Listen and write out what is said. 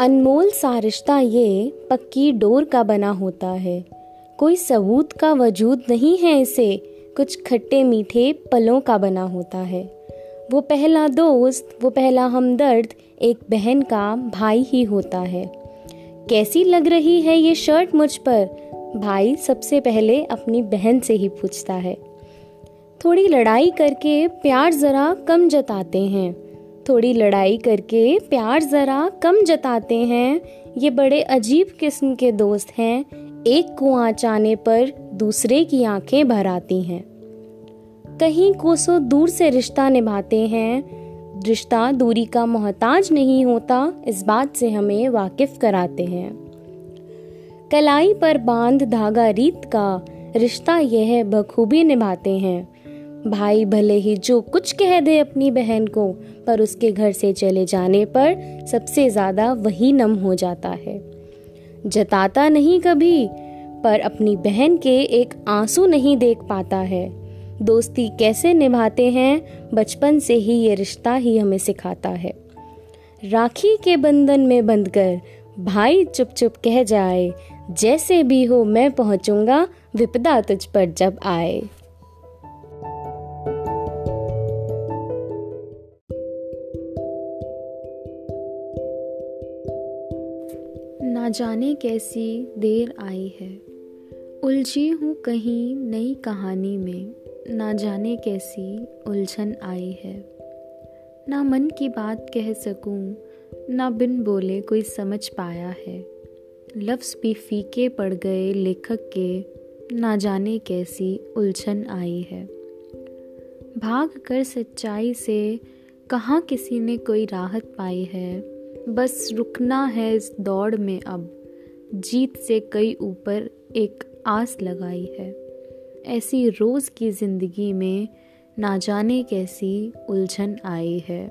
अनमोल सा रिश्ता ये पक्की डोर का बना होता है। कोई सबूत का वजूद नहीं है इसे, कुछ खट्टे मीठे पलों का बना होता है। वो पहला दोस्त, वो पहला हमदर्द, एक बहन का भाई ही होता है। कैसी लग रही है ये शर्ट मुझ पर? भाई सबसे पहले अपनी बहन से ही पूछता है। थोड़ी लड़ाई करके प्यार ज़रा कम जताते हैं। थोड़ी लड़ाई करके प्यार ज़रा कम जताते हैं। ये बड़े अजीब किस्म के दोस्त हैं। एक को आँच आने पर दूसरे की आँखें भर आती हैं। कहीं कोसों दूर से रिश्ता निभाते हैं। रिश्ता दूरी का मोहताज नहीं होता, इस बात से हमें वाकिफ कराते हैं। कलाई पर बाँध धागा रीत का, रिश्ता यह बखूबी निभाते हैं। भाई भले ही जो कुछ कह दे अपनी बहन को, पर उसके घर से चले जाने पर सबसे ज़्यादा वही नम हो जाता है। जताता नहीं कभी, पर अपनी बहन के एक आँसू नहीं देख पाता है। दोस्ती कैसे निभाते हैं, बचपन से ही ये रिश्ता ही हमें सिखाता है। राखी के बंधन में बंधकर, भाई चुप चुप कह जाए, जैसे भी हो मैं पहुंचूँगा, विपदा तुझ पर जब आए। जाने कैसी देर आई है। उलझी हूँ कहीं नई कहानी में। ना जाने कैसी उलझन आई है। ना मन की बात कह सकूँ, ना बिन बोले कोई समझ पाया है। लफ्ज़ भी फीके पड़ गए लेखक के। ना जाने कैसी उलझन आई है। भाग कर सच्चाई से कहाँ किसी ने कोई राहत पाई है। बस रुकना है इस दौड़ में अब। जीत से कई ऊपर एक आस लगाई है। ऐसी रोज़ की ज़िंदगी में ना जाने कैसी उलझन आई है।